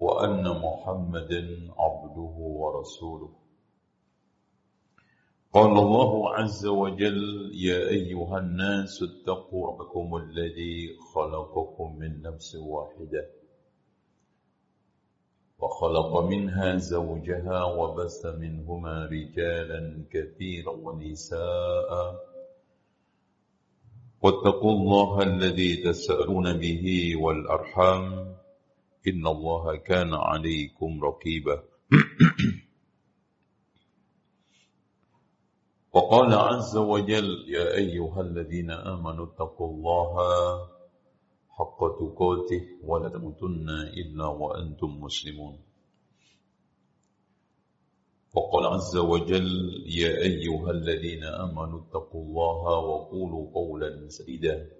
وأن محمدا عبده ورسوله. قال الله عز وجل يا أيها الناس اتقوا ربكم الذي خلقكم من نفس واحدة وخلق منها زوجها وبث منهما رجالا كثيرا ونساء. واتقوا الله الذي تسألون به والأرحام. إن الله كان عليكم رقيبا. وقال عز وجل يا أيها الذين آمنوا اتقوا الله حق تقاته ولا تموتن إلا وأنتم مسلمون. وقال عز وجل يا أيها الذين آمنوا اتقوا الله وقولوا قولا سديدا.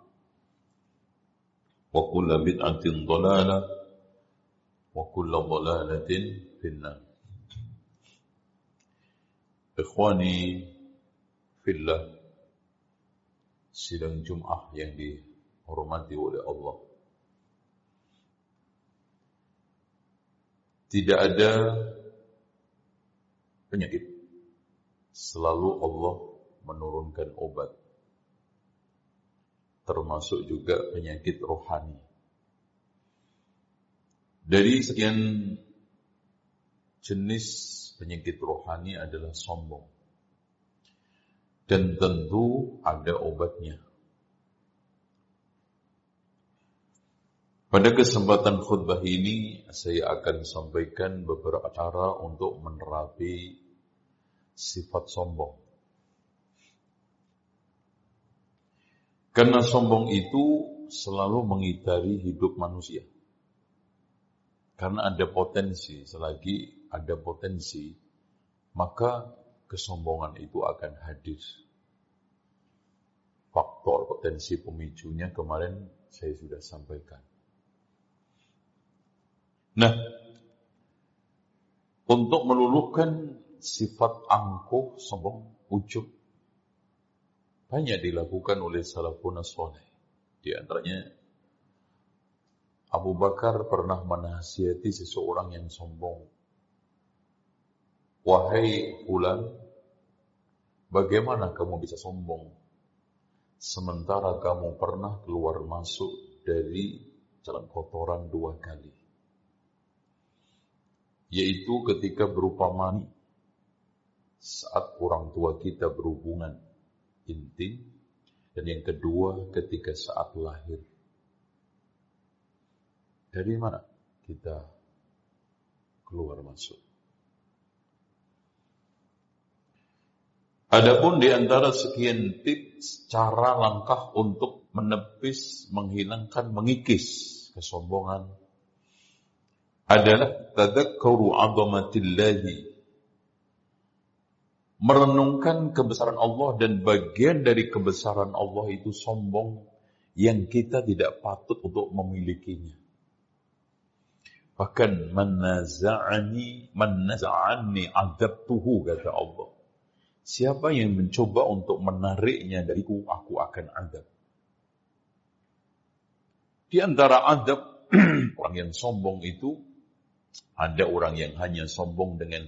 وكل بدعة ضلالة وكل ضلالة في النار إخواني في الله sidang Jum'ah yang dihormati oleh Allah tidak ada penyakit selalu Allah menurunkan obat termasuk juga penyakit rohani. Dari sekian jenis penyakit rohani adalah sombong. Dan tentu ada obatnya. Pada kesempatan khutbah ini saya akan sampaikan beberapa cara untuk menerapi sifat sombong. Karena sombong itu selalu mengitari hidup manusia. Karena ada potensi, selagi ada potensi, maka kesombongan itu akan hadir. Faktor potensi pemicunya kemarin saya sudah sampaikan. Nah, untuk meluluhkan sifat angkuh, sombong, ujub, banyak dilakukan oleh salafun soleh. Di antaranya Abu Bakar pernah menasihati seseorang yang sombong. Wahai fulan, bagaimana kamu bisa sombong? Sementara kamu pernah keluar masuk dari jalan kotoran dua kali. Yaitu ketika berupa mani. Saat orang tua kita berhubungan intim dan yang kedua ketika saat lahir. Dari mana kita keluar masuk? Adapun di antara sekian tips cara langkah untuk menepis, menghilangkan, mengikis kesombongan adalah tadakkuru 'azamatillahi merenungkan kebesaran Allah dan bagian dari kebesaran Allah itu sombong yang kita tidak patut untuk memilikinya. Bahkan manaza'ani manaza'ani adabtuhu kata Allah. Siapa yang mencoba untuk menariknya dariku, aku akan adab. Di antara adab orang yang sombong itu ada orang yang hanya sombong dengan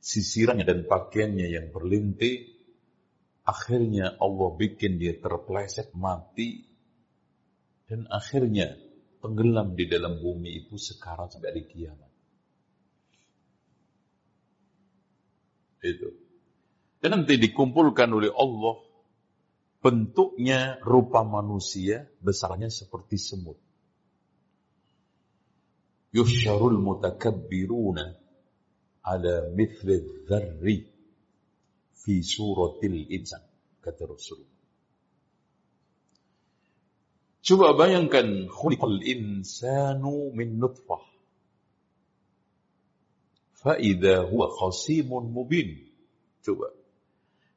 sisirannya dan pakaiannya yang berlinti. akhirnya Allah bikin dia terpleset mati, dan akhirnya tenggelam di dalam bumi itu sekarang sampai di kiamat. Itu. Dan nanti dikumpulkan oleh Allah, bentuknya rupa manusia, besarnya seperti semut. Yusyarul mutakabbiruna ala mithli dzarri fi suratil insan kata Rasul. Coba bayangkan khuliqal insanu min nutfah. Fa'idha huwa khasimun mubin. Coba.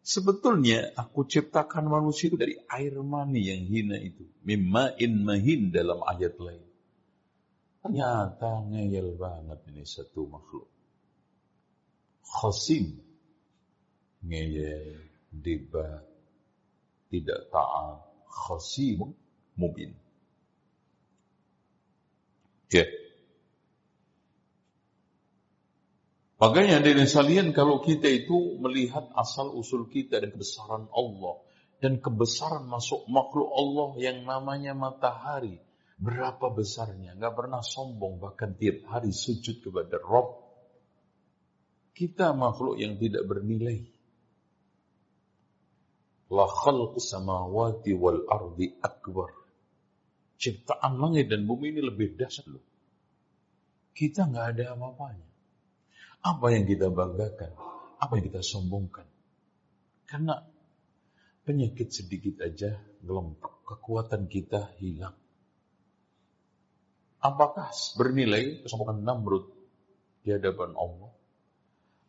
Sebetulnya aku ciptakan manusia itu dari air mani yang hina itu. in mahin dalam ayat lain. Ternyata ngeyel banget ini satu makhluk. Khosim. Ngeyel, debat, tidak taat. Khosim mubin. Ya. Makanya dari salian kalau kita itu melihat asal usul kita dan kebesaran Allah dan kebesaran masuk makhluk Allah yang namanya matahari. Berapa besarnya, nggak pernah sombong bahkan tiap hari sujud kepada Rob. Kita makhluk yang tidak bernilai. La khalqu samawati wal ardi akbar. Ciptaan langit dan bumi ini lebih dahsyat loh. Kita nggak ada apa-apanya. Apa yang kita banggakan? Apa yang kita sombongkan? Karena penyakit sedikit aja gelompok kekuatan kita hilang. Apakah bernilai kesombongan Namrud di hadapan Allah?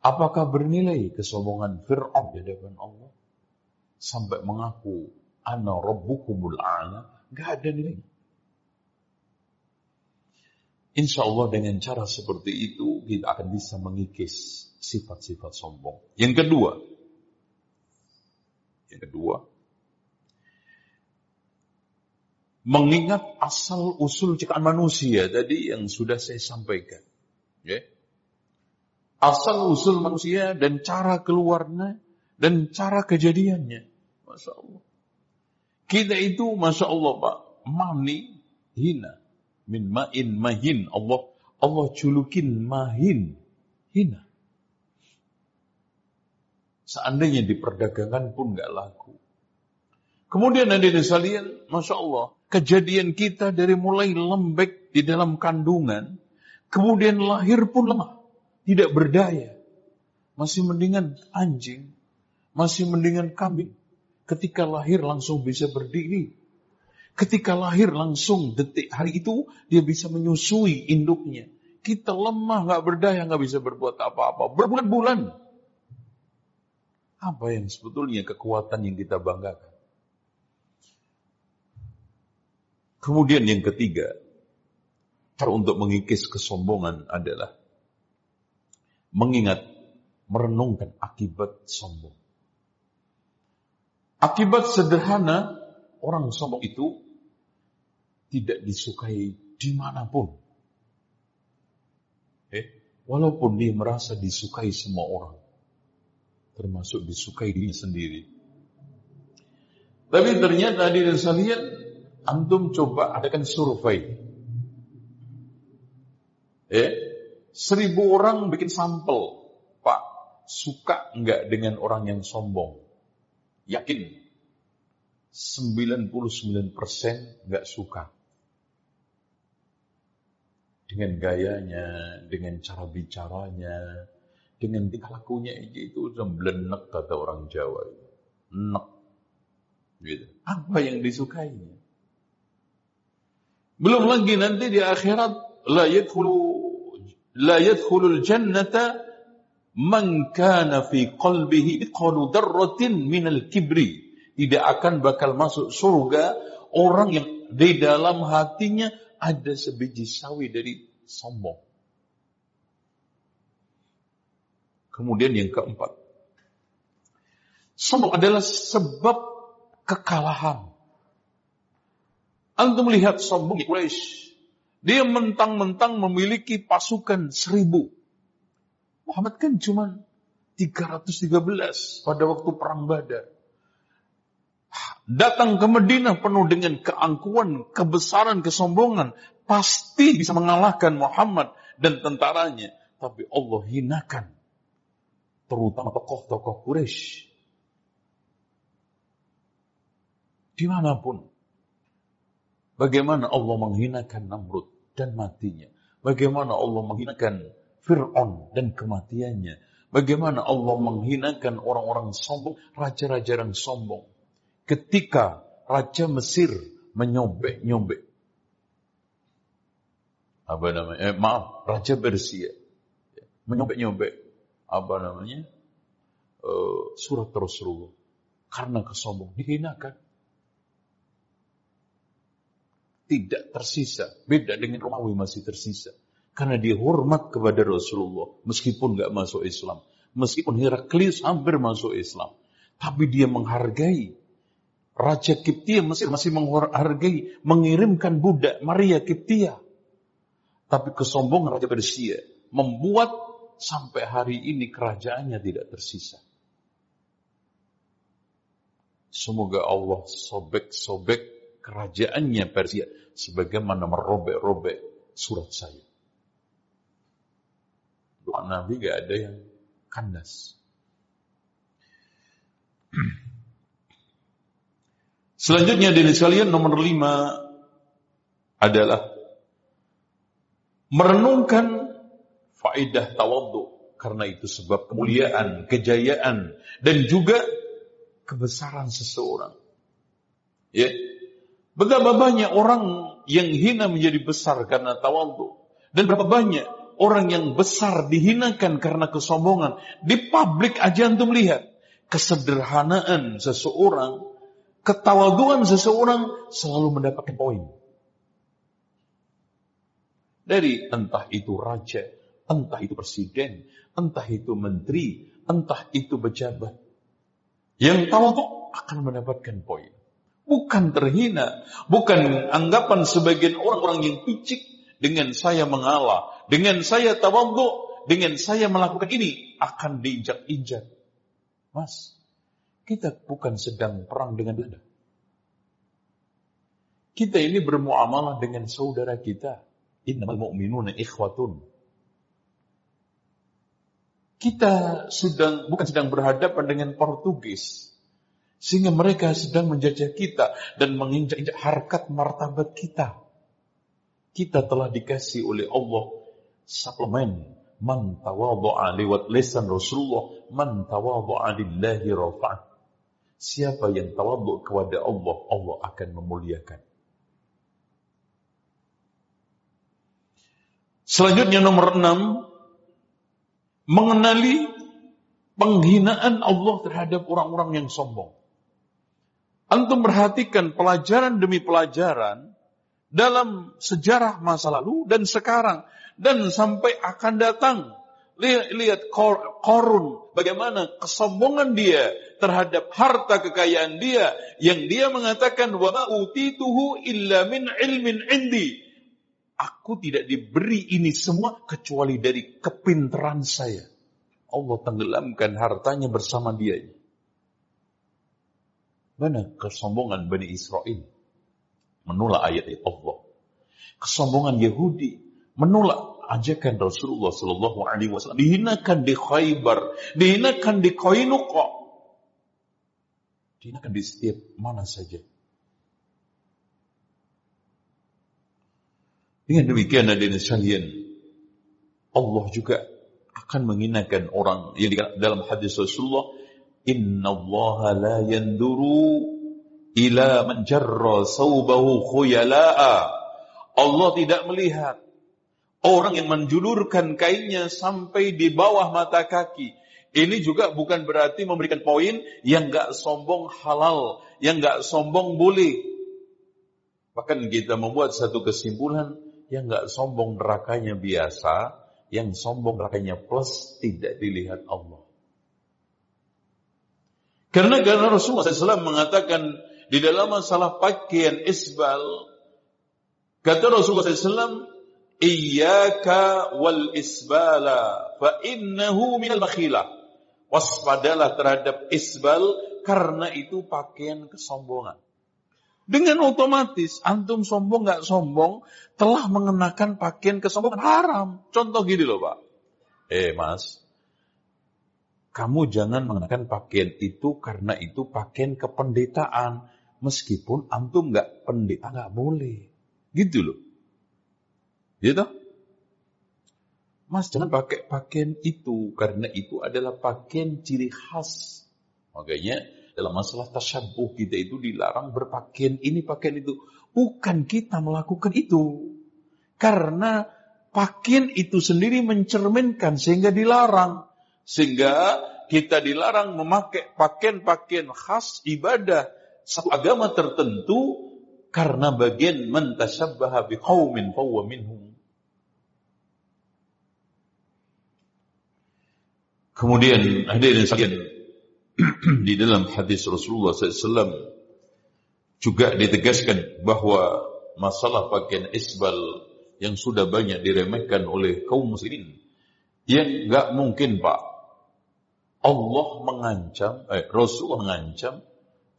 Apakah bernilai kesombongan Fir'aun di hadapan Allah? Sampai mengaku, Ana Rabbukumul A'la. Gak ada nilainya. Insya Allah dengan cara seperti itu kita akan bisa mengikis sifat-sifat sombong. Yang kedua, yang kedua, mengingat asal usul ciptaan manusia tadi yang sudah saya sampaikan. Ya. Asal usul manusia dan cara keluarnya dan cara kejadiannya. Masya Allah. Kita itu Masya Allah Pak, mani hina min ma'in mahin. Allah Allah culukin mahin. Hina. Seandainya diperdagangkan pun nggak laku. Kemudian nanti sekalian, Masya Allah, kejadian kita dari mulai lembek di dalam kandungan, kemudian lahir pun lemah, tidak berdaya. Masih mendingan anjing, masih mendingan kambing. Ketika lahir langsung bisa berdiri, Ketika lahir langsung detik hari itu dia bisa menyusui induknya. Kita lemah, nggak berdaya, nggak bisa berbuat apa-apa. Berbulan-bulan. Apa yang sebetulnya kekuatan yang kita banggakan? Kemudian yang ketiga, cara untuk mengikis kesombongan adalah mengingat, merenungkan akibat sombong. Akibat sederhana orang sombong itu tidak disukai di mana pun. Eh, walaupun dia merasa disukai semua orang. Termasuk disukai diri sendiri. Tapi ternyata di sekalian, antum coba adakan survei. Eh, seribu orang bikin sampel. Pak, suka enggak dengan orang yang sombong? Yakin? 99% enggak suka dengan gayanya, dengan cara bicaranya, dengan tingkah lakunya itu udah belenek kata orang Jawa. Nek. Gitu. Apa yang disukainya? Belum lagi nanti di akhirat la yadkhulu la yadkhulul jannata man kana fi qalbihi mithqalu dzarratin minal kibri. Tidak akan bakal masuk surga orang yang di dalam hatinya ada sebiji sawi dari sombong. Kemudian yang keempat. Sombong adalah sebab kekalahan. Anda melihat sombong Quraisy. Dia mentang-mentang memiliki pasukan seribu. Muhammad kan cuma 313 pada waktu perang Badar datang ke Madinah penuh dengan keangkuhan, kebesaran, kesombongan, pasti bisa mengalahkan Muhammad dan tentaranya. Tapi Allah hinakan terutama tokoh-tokoh Quraisy. Di mana pun. Bagaimana Allah menghinakan Namrud dan matinya. Bagaimana Allah menghinakan Fir'aun dan kematiannya. Bagaimana Allah menghinakan orang-orang sombong, raja-raja yang sombong. Ketika Raja Mesir menyobek-nyobek. Apa namanya? Eh, maaf, Raja Persia. Menyobek-nyobek. Apa namanya? Uh, surat Rasulullah. Karena kesombong. Dihinakan. Tidak tersisa. Beda dengan Romawi masih tersisa. Karena dia hormat kepada Rasulullah. Meskipun nggak masuk Islam. Meskipun Heraklius hampir masuk Islam. Tapi dia menghargai Raja Kiptia Mesir masih menghargai, mengirimkan budak Maria Kiptia. Tapi kesombongan Raja Persia membuat sampai hari ini kerajaannya tidak tersisa. Semoga Allah sobek-sobek kerajaannya Persia sebagaimana merobek-robek surat saya. Doa Nabi gak ada yang kandas. Selanjutnya dari sekalian nomor lima adalah merenungkan faidah tawadhu karena itu sebab kemuliaan, kejayaan dan juga kebesaran seseorang. Ya. Betapa banyak orang yang hina menjadi besar karena tawadhu dan berapa banyak orang yang besar dihinakan karena kesombongan. Di publik aja antum lihat kesederhanaan seseorang ketawaduan seseorang selalu mendapatkan poin. Dari entah itu raja, entah itu presiden, entah itu menteri, entah itu pejabat. Yang tawadu akan mendapatkan poin. Bukan terhina, bukan anggapan sebagian orang-orang yang picik dengan saya mengalah, dengan saya tawadu, dengan saya melakukan ini akan diinjak-injak. Mas, kita bukan sedang perang dengan Belanda. Kita ini bermuamalah dengan saudara kita. Innamal mu'minuna ikhwatun. Kita sedang bukan sedang berhadapan dengan Portugis. Sehingga mereka sedang menjajah kita dan menginjak-injak harkat martabat kita. Kita telah dikasih oleh Allah suplemen man tawadhu'a liwat lisan Rasulullah man tawadhu'a lillahi rafa'ah Siapa yang tawaduk kepada Allah, Allah akan memuliakan. Selanjutnya nomor enam, mengenali penghinaan Allah terhadap orang-orang yang sombong. Antum perhatikan pelajaran demi pelajaran dalam sejarah masa lalu dan sekarang dan sampai akan datang Lihat, lihat korun, bagaimana kesombongan dia terhadap harta kekayaan dia yang dia mengatakan wa utituhu illa min ilmin indi. Aku tidak diberi ini semua kecuali dari kepintaran saya. Allah tenggelamkan hartanya bersama dia. Mana kesombongan Bani Israel? Menolak ayat Allah. Kesombongan Yahudi menolak ajakan Rasulullah Sallallahu Alaihi Wasallam dihinakan di Khaybar, dihinakan di Koinuqa, dihinakan di setiap mana saja. Dengan demikian hadirin sekalian, Allah juga akan menghinakan orang yang dalam hadis Rasulullah, Inna Allah la yanduru ila man jarra sawbahu khuyala'a. Allah tidak melihat Orang yang menjulurkan kainnya sampai di bawah mata kaki. Ini juga bukan berarti memberikan poin yang gak sombong halal, yang gak sombong boleh. Bahkan kita membuat satu kesimpulan yang gak sombong nerakanya biasa, yang sombong nerakanya plus tidak dilihat Allah. Karena karena Rasulullah SAW mengatakan di dalam masalah pakaian isbal, kata Rasulullah SAW, Iyaka wal isbala fa innahu minal bakhila. Waspadalah terhadap isbal karena itu pakaian kesombongan. Dengan otomatis antum sombong nggak sombong telah mengenakan pakaian kesombongan haram. Contoh gini loh pak. Eh mas, kamu jangan mengenakan pakaian itu karena itu pakaian kependetaan. Meskipun antum nggak pendeta nggak boleh. Gitu loh. Gitu? Mas jangan pakai pakaian itu karena itu adalah pakaian ciri khas. Makanya dalam masalah tasyabuh kita itu dilarang berpakaian ini pakaian itu. Bukan kita melakukan itu. Karena pakaian itu sendiri mencerminkan sehingga dilarang. Sehingga kita dilarang memakai pakaian-pakaian khas ibadah agama tertentu karena bagian mentasabbaha biqaumin fawwa minhum. Kemudian hadirin sekalian di dalam hadis Rasulullah SAW juga ditegaskan bahwa masalah pakaian isbal yang sudah banyak diremehkan oleh kaum muslimin yang nggak mungkin pak Allah mengancam, eh, Rasul mengancam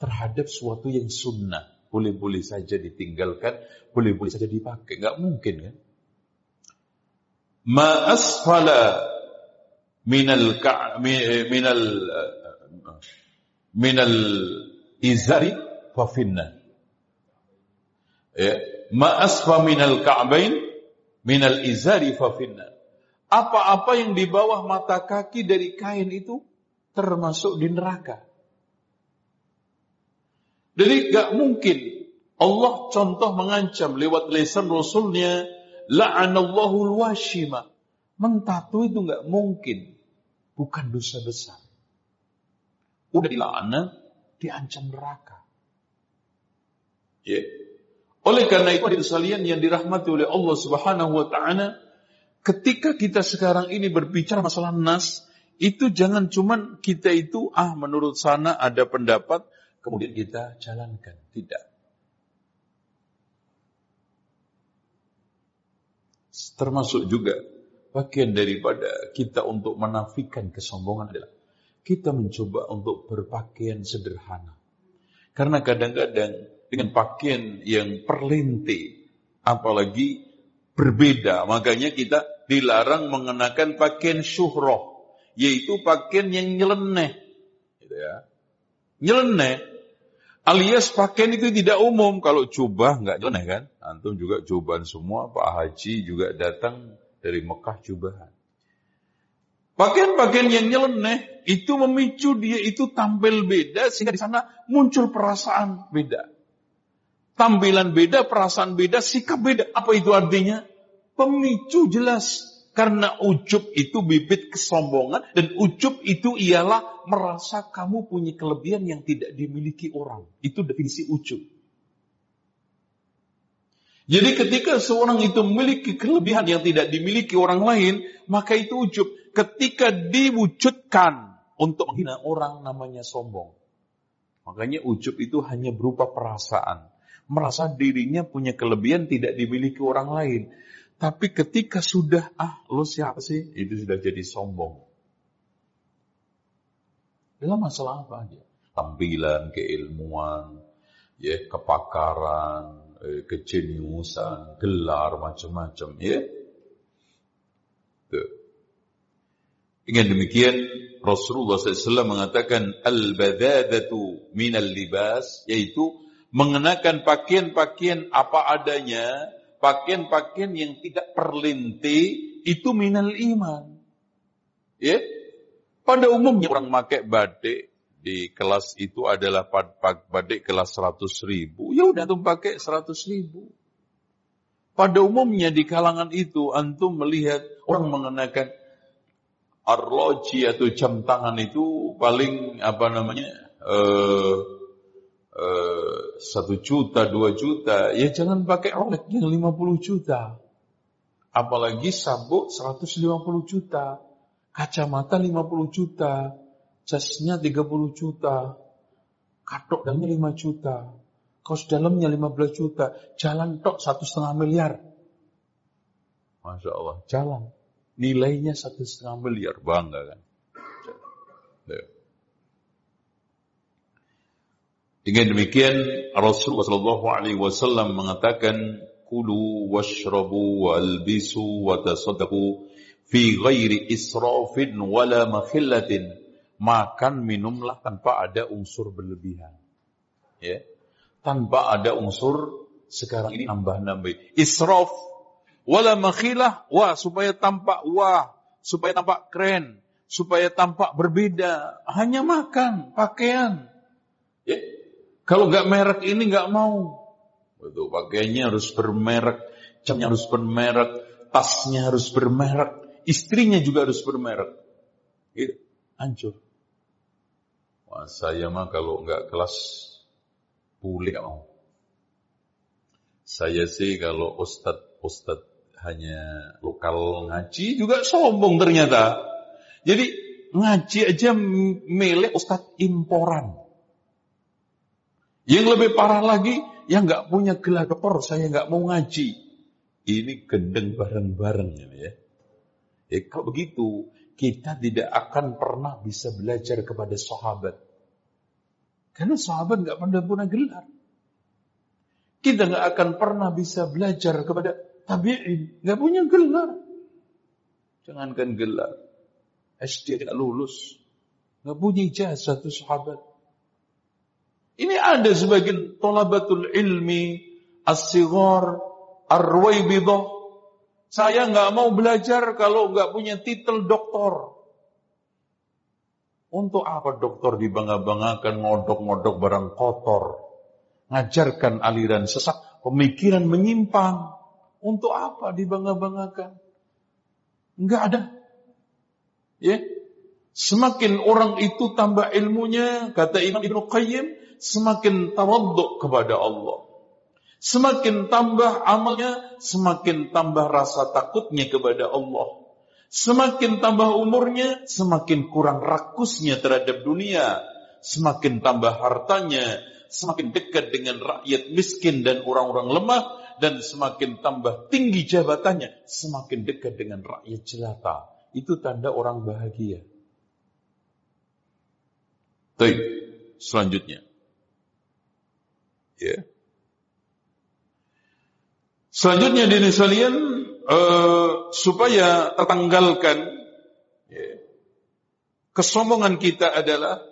terhadap suatu yang sunnah. Boleh-boleh saja ditinggalkan, boleh-boleh saja dipakai. Gak mungkin kan? Ma asfala minal minal minal izari fafinna. Ya, ma asfa minal ka'bain minal izari fafinna. Apa-apa yang di bawah mata kaki dari kain itu termasuk di neraka. Jadi gak mungkin Allah contoh mengancam lewat lisan Rasulnya la'anallahu washima. Mentatu itu gak mungkin. Bukan dosa besar. Udah dilaknat, diancam neraka. Ya. Oleh karena itu sekalian yang dirahmati oleh Allah Subhanahu wa taala, ketika kita sekarang ini berbicara masalah nas, itu jangan cuman kita itu ah menurut sana ada pendapat kemudian kita jalankan. Tidak. Termasuk juga bagian daripada kita untuk menafikan kesombongan adalah kita mencoba untuk berpakaian sederhana. Karena kadang-kadang dengan pakaian yang perlinti, apalagi berbeda, makanya kita dilarang mengenakan pakaian syuhroh yaitu pakaian yang nyeleneh. Gitu ya. Nyeleneh. Alias pakaian itu tidak umum. Kalau jubah nggak nyeleneh kan? Antum juga jubahan semua. Pak Haji juga datang dari Mekah jubahan. Pakaian-pakaian yang nyeleneh itu memicu dia itu tampil beda sehingga di sana muncul perasaan beda. Tampilan beda, perasaan beda, sikap beda. Apa itu artinya? Pemicu jelas karena ujub itu bibit kesombongan dan ujub itu ialah merasa kamu punya kelebihan yang tidak dimiliki orang. Itu definisi ujub. Jadi ketika seorang itu memiliki kelebihan yang tidak dimiliki orang lain, maka itu ujub. Ketika diwujudkan untuk menghina orang namanya sombong. Makanya ujub itu hanya berupa perasaan. Merasa dirinya punya kelebihan tidak dimiliki orang lain. Tapi ketika sudah, ah lo siapa sih? Itu sudah jadi sombong. Dalam masalah apa aja? Tampilan, keilmuan, ya kepakaran, eh, kejeniusan, gelar, macam-macam. Ya. Tuh. Dengan demikian Rasulullah SAW mengatakan al-badadatu minal libas yaitu mengenakan pakaian-pakaian apa adanya pakaian-pakaian yang tidak perlinti itu minal iman. Ya. Pada umumnya orang pakai badik di kelas itu adalah badik kelas 100 ribu. Ya udah antum pakai 100 ribu. Pada umumnya di kalangan itu antum melihat orang mengenakan arloji atau jam tangan itu paling apa namanya uh, Eh, satu juta, dua juta, ya jangan pakai Rolex yang 50 juta. Apalagi sabuk 150 juta, kacamata 50 juta, jasnya 30 juta, katok dalamnya 5 juta, kaos dalamnya 15 juta, jalan tok satu setengah miliar. Masya Allah, jalan. Nilainya satu setengah miliar, bangga kan. Dengan demikian Rasulullah Shallallahu Alaihi Wasallam mengatakan kulu washrabu walbisu wa tasaddaqu fi ghairi israfin wala makhillatin makan minumlah tanpa ada unsur berlebihan. Ya. Tanpa ada unsur sekarang ini nambah-nambah. Israf wala makhilah wah supaya tampak wah, supaya tampak keren, supaya tampak berbeda. Hanya makan, pakaian. Ya. Kalau nggak merek ini nggak mau. Betul, pakaiannya harus bermerek, camnya harus bermerek, tasnya harus bermerek, istrinya juga harus bermerek. Itu hancur. Wah, saya mah kalau nggak kelas pulih mau. Saya sih kalau ustad ustad hanya lokal ngaji juga sombong ternyata. Jadi ngaji aja milik ustad imporan. Yang lebih parah lagi, yang nggak punya gelar dokter, saya nggak mau ngaji. Ini gendeng bareng-bareng ya. Ya kalau begitu, kita tidak akan pernah bisa belajar kepada sahabat. Karena sahabat nggak pernah punya gelar. Kita nggak akan pernah bisa belajar kepada tabi'in, nggak punya gelar. Jangankan gelar, SD tidak lulus, nggak punya ijazah satu sahabat. Ini ada sebagian tolabatul ilmi, as-sighar, ar-ruwaibidah. Saya nggak mau belajar kalau nggak punya titel doktor. Untuk apa doktor dibangga-banggakan ngodok-ngodok barang kotor? Ngajarkan aliran sesat, pemikiran menyimpang. Untuk apa dibangga-banggakan? Enggak ada. Ya. Semakin orang itu tambah ilmunya, kata Imam Ibn Qayyim, semakin tawaduk kepada Allah. Semakin tambah amalnya, semakin tambah rasa takutnya kepada Allah. Semakin tambah umurnya, semakin kurang rakusnya terhadap dunia. Semakin tambah hartanya, semakin dekat dengan rakyat miskin dan orang-orang lemah. Dan semakin tambah tinggi jabatannya, semakin dekat dengan rakyat jelata. Itu tanda orang bahagia. Baik, selanjutnya. Ya. Selanjutnya di sekalian uh, supaya tertanggalkan ya, kesombongan kita adalah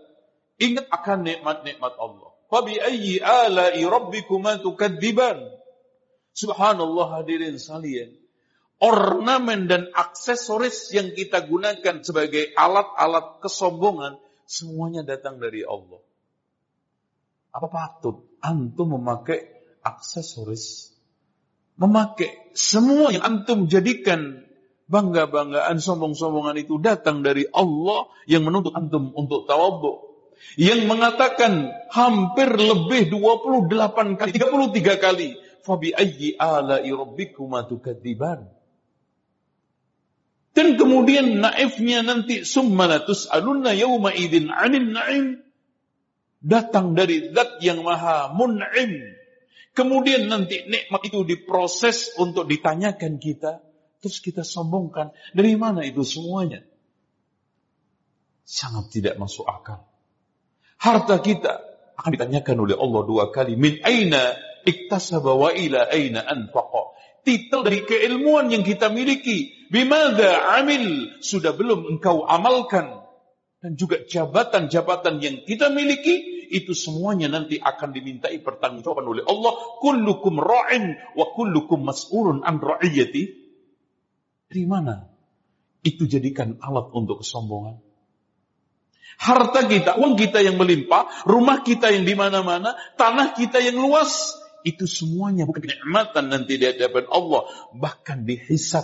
ingat akan nikmat-nikmat Allah. Fabi ayyi ala'i rabbikuma tukadziban. Subhanallah hadirin sekalian. Ornamen dan aksesoris yang kita gunakan sebagai alat-alat kesombongan semuanya datang dari Allah. Apa patut antum memakai aksesoris? Memakai semua yang antum jadikan bangga-banggaan, sombong-sombongan itu datang dari Allah yang menuntut antum untuk tawadhu. Yang mengatakan hampir lebih 28 kali, 33 kali. Fabi ayyi ala'i rabbikuma. Dan kemudian naifnya nanti summa latus'alunna yawma idin 'anil na'im datang dari zat yang maha mun'im. Kemudian nanti nikmat itu diproses untuk ditanyakan kita. Terus kita sombongkan. Dari mana itu semuanya? Sangat tidak masuk akal. Harta kita akan ditanyakan oleh Allah dua kali. Min aina iktasaba wa ila aina anfaqa. Titel dari keilmuan yang kita miliki. Bimada amil. Sudah belum engkau amalkan dan juga jabatan-jabatan yang kita miliki itu semuanya nanti akan dimintai pertanggungjawaban oleh Allah. Kullukum ra'in wa kullukum mas'ulun an ra'iyati. Dari mana? Itu jadikan alat untuk kesombongan. Harta kita uang kita yang melimpah rumah kita yang di mana-mana tanah kita yang luas itu semuanya bukan kenikmatan nanti di hadapan Allah bahkan dihisap.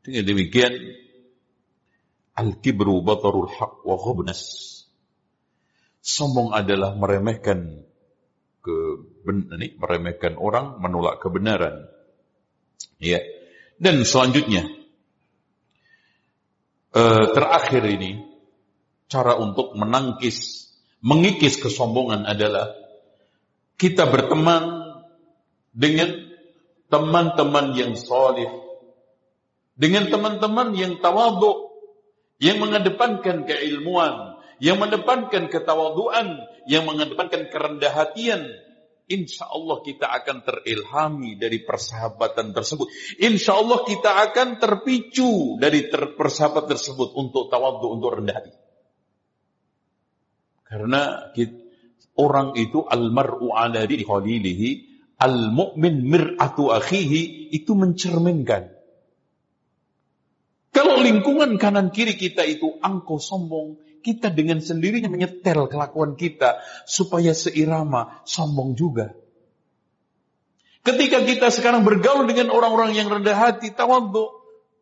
Dengan demikian Al-kibru batarul haq wa ghubnas. Sombong adalah meremehkan ke ini, meremehkan orang, menolak kebenaran. Ya. Dan selanjutnya eh, terakhir ini cara untuk menangkis, mengikis kesombongan adalah kita berteman dengan teman-teman yang solih, dengan teman-teman yang tawaduk, yang mengedepankan keilmuan, yang mengedepankan ketawaduan, yang mengedepankan kerendah hatian, insya Allah kita akan terilhami dari persahabatan tersebut. Insya Allah kita akan terpicu dari ter persahabatan tersebut untuk tawadhu, untuk rendah hati. Karena kita, orang itu almaru ala di khalilihi, al-mu'min mir'atu akhihi, itu mencerminkan. Kalau lingkungan kanan kiri kita itu angko sombong, kita dengan sendirinya menyetel kelakuan kita supaya seirama, sombong juga. Ketika kita sekarang bergaul dengan orang-orang yang rendah hati, tawadhu,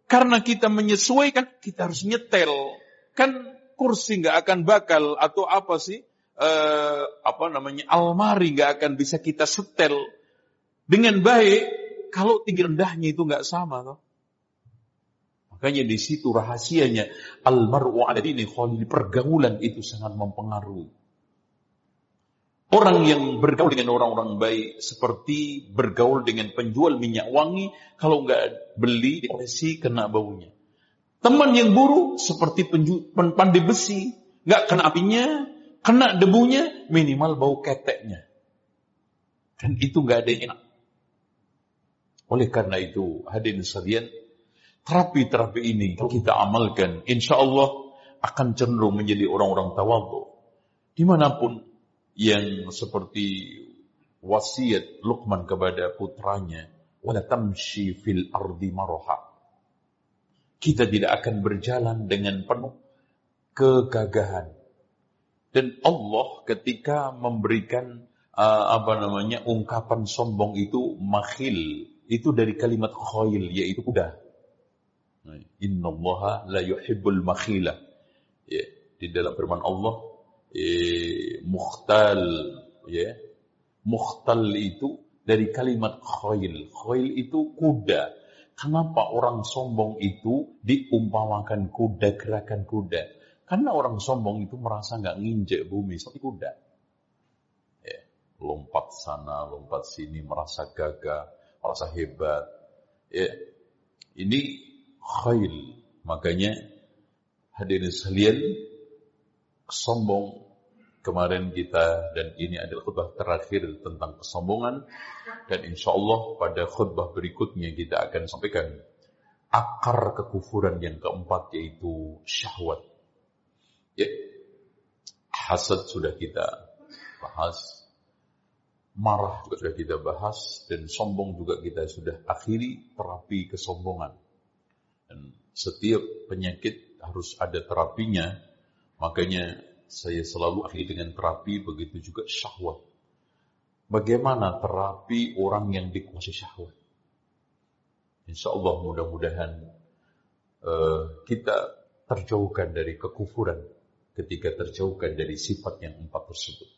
karena kita menyesuaikan, kita harus nyetel. Kan kursi nggak akan bakal atau apa sih? Uh, apa namanya almari nggak akan bisa kita setel dengan baik kalau tinggi rendahnya itu nggak sama toh. Makanya di situ rahasianya almaru ada ini khalil pergaulan itu sangat mempengaruhi. Orang yang bergaul dengan orang-orang baik seperti bergaul dengan penjual minyak wangi kalau nggak beli dikasih kena baunya. Teman yang buruk seperti penju, pandai besi nggak kena apinya, kena debunya minimal bau keteknya. Dan itu nggak ada yang enak. Oleh karena itu hadirin sekalian terapi-terapi ini kita amalkan, insya Allah akan cenderung menjadi orang-orang tawadhu. Di mana pun yang seperti wasiat Luqman kepada putranya, wala tamshi fil ardi maroha. Kita tidak akan berjalan dengan penuh kegagahan. Dan Allah ketika memberikan uh, apa namanya ungkapan sombong itu makhil, itu dari kalimat khoil yaitu kuda. Inna Allah la yuhibbul makhila. Ya, di dalam firman Allah, eh, mukhtal, ya, mukhtal itu dari kalimat khail. Khail itu kuda. Kenapa orang sombong itu diumpamakan kuda, gerakan kuda? Karena orang sombong itu merasa nggak nginjek bumi seperti kuda. Ya, lompat sana, lompat sini, merasa gagah, merasa hebat. Ya, ini khail. Makanya hadirin sekalian sombong kemarin kita dan ini adalah khutbah terakhir tentang kesombongan dan insya Allah pada khutbah berikutnya kita akan sampaikan akar kekufuran yang keempat yaitu syahwat. Ya, hasad sudah kita bahas, marah juga sudah kita bahas dan sombong juga kita sudah akhiri terapi kesombongan. Dan setiap penyakit harus ada terapinya. Makanya saya selalu akhiri dengan terapi, begitu juga syahwat. Bagaimana terapi orang yang dikuasai syahwat? Insya Allah mudah-mudahan uh, kita terjauhkan dari kekufuran ketika terjauhkan dari sifat yang empat tersebut.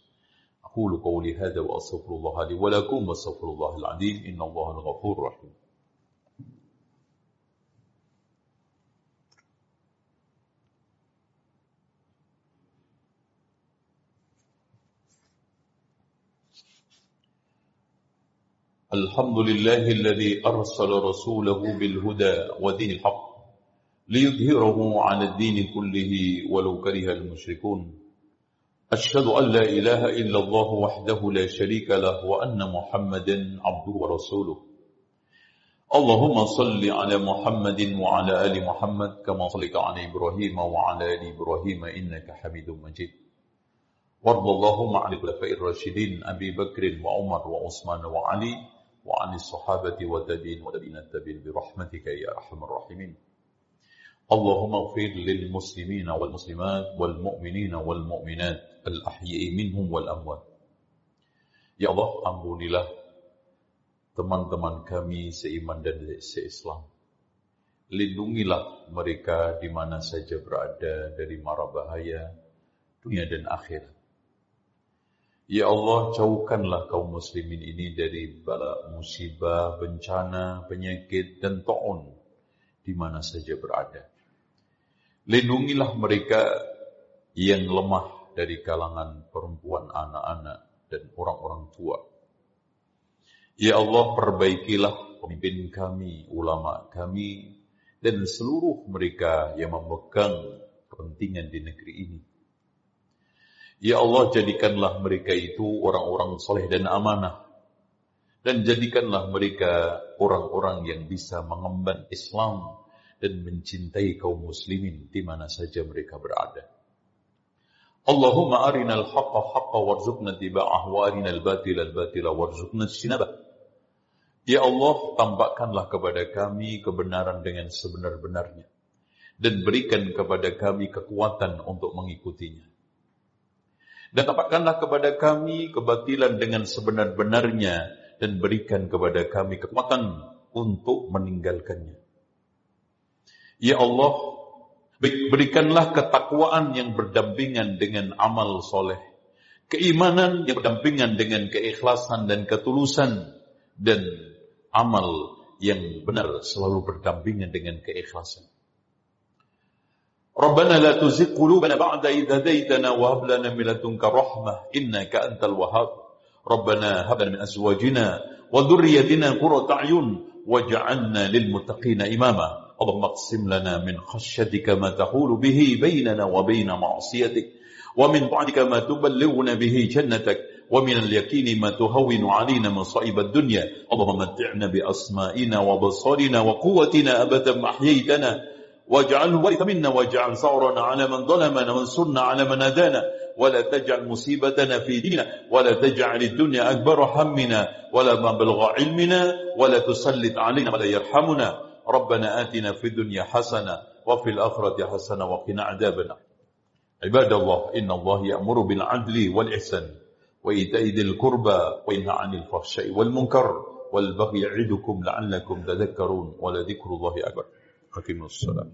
Aku lu qawli hadha wa astaghfirullah li wa lakum wa astaghfirullahal azim innallaha al-ghafurur الحمد لله الذي أرسل رسوله بالهدى ودين الحق ليظهره على الدين كله ولو كره المشركون. أشهد أن لا إله إلا الله وحده لا شريك له وأن محمدا عبده ورسوله. اللهم صل على محمد وعلى آل محمد كما صليت على إبراهيم وعلى آل إبراهيم إنك حميد مجيد. وارض اللهم عن الخلفاء الراشدين أبي بكر وعمر وعثمان وعلي وعن الصحابة والتابعين والتابعين التابعين برحمتك يا أرحم الراحمين اللهم اغفر للمسلمين والمسلمات والمؤمنين والمؤمنات الأحياء منهم والأموات Ya Allah, ampunilah teman-teman kami seiman dan seislam. Lindungilah mereka di mana saja berada dari mara bahaya dunia dan akhirat. Ya Allah, jauhkanlah kaum muslimin ini dari bala musibah, bencana, penyakit, dan ta'un di mana saja berada. Lindungilah mereka yang lemah dari kalangan perempuan, anak-anak, dan orang-orang tua. Ya Allah, perbaikilah pemimpin kami, ulama kami, dan seluruh mereka yang memegang kepentingan di negeri ini. Ya Allah jadikanlah mereka itu orang-orang soleh dan amanah. Dan jadikanlah mereka orang-orang yang bisa mengemban Islam dan mencintai kaum muslimin di mana saja mereka berada. Allahumma arinal haqqa haqqa warzuqna tiba'ah wa arinal batila batila warzuqna sinabah. Ya Allah, tampakkanlah kepada kami kebenaran dengan sebenar-benarnya. Dan berikan kepada kami kekuatan untuk mengikutinya. Dan tampakkanlah kepada kami kebatilan dengan sebenar-benarnya dan berikan kepada kami kekuatan untuk meninggalkannya. Ya Allah, berikanlah ketakwaan yang berdampingan dengan amal soleh. Keimanan yang berdampingan dengan keikhlasan dan ketulusan. Dan amal yang benar selalu berdampingan dengan keikhlasan. ربنا لا تزغ قلوبنا بعد إذ هديتنا وهب لنا من لدنك رحمة إنك أنت الوهاب. ربنا هب لنا من أزواجنا وذريتنا قرة أعين واجعلنا للمتقين إماما. اللهم اقسم لنا من خشيتك ما تحول به بيننا وبين معصيتك ومن بعدك ما تبلغنا به جنتك ومن اليقين ما تهون علينا مصائب الدنيا. اللهم متعنا بأسمائنا وبصارنا وقوتنا أبدا ما أحييتنا. واجعله ورث منا واجعل ثورنا على من ظلمنا وانصرنا على من أدانا ولا تجعل مصيبتنا في ديننا ولا تجعل الدنيا أكبر همنا ولا مبلغ علمنا ولا تسلط علينا ولا يرحمنا. ربنا آتنا في الدنيا حسنة وفي الآخرة حسنة وقنا عذابنا. عباد الله إن الله يأمر بالعدل والإحسان وإيتاء ذي القربى وينهى عن الفحشاء والمنكر والبغي يعدكم لعلكم تذكرون ولذكر الله أكبر. Hakim Salam.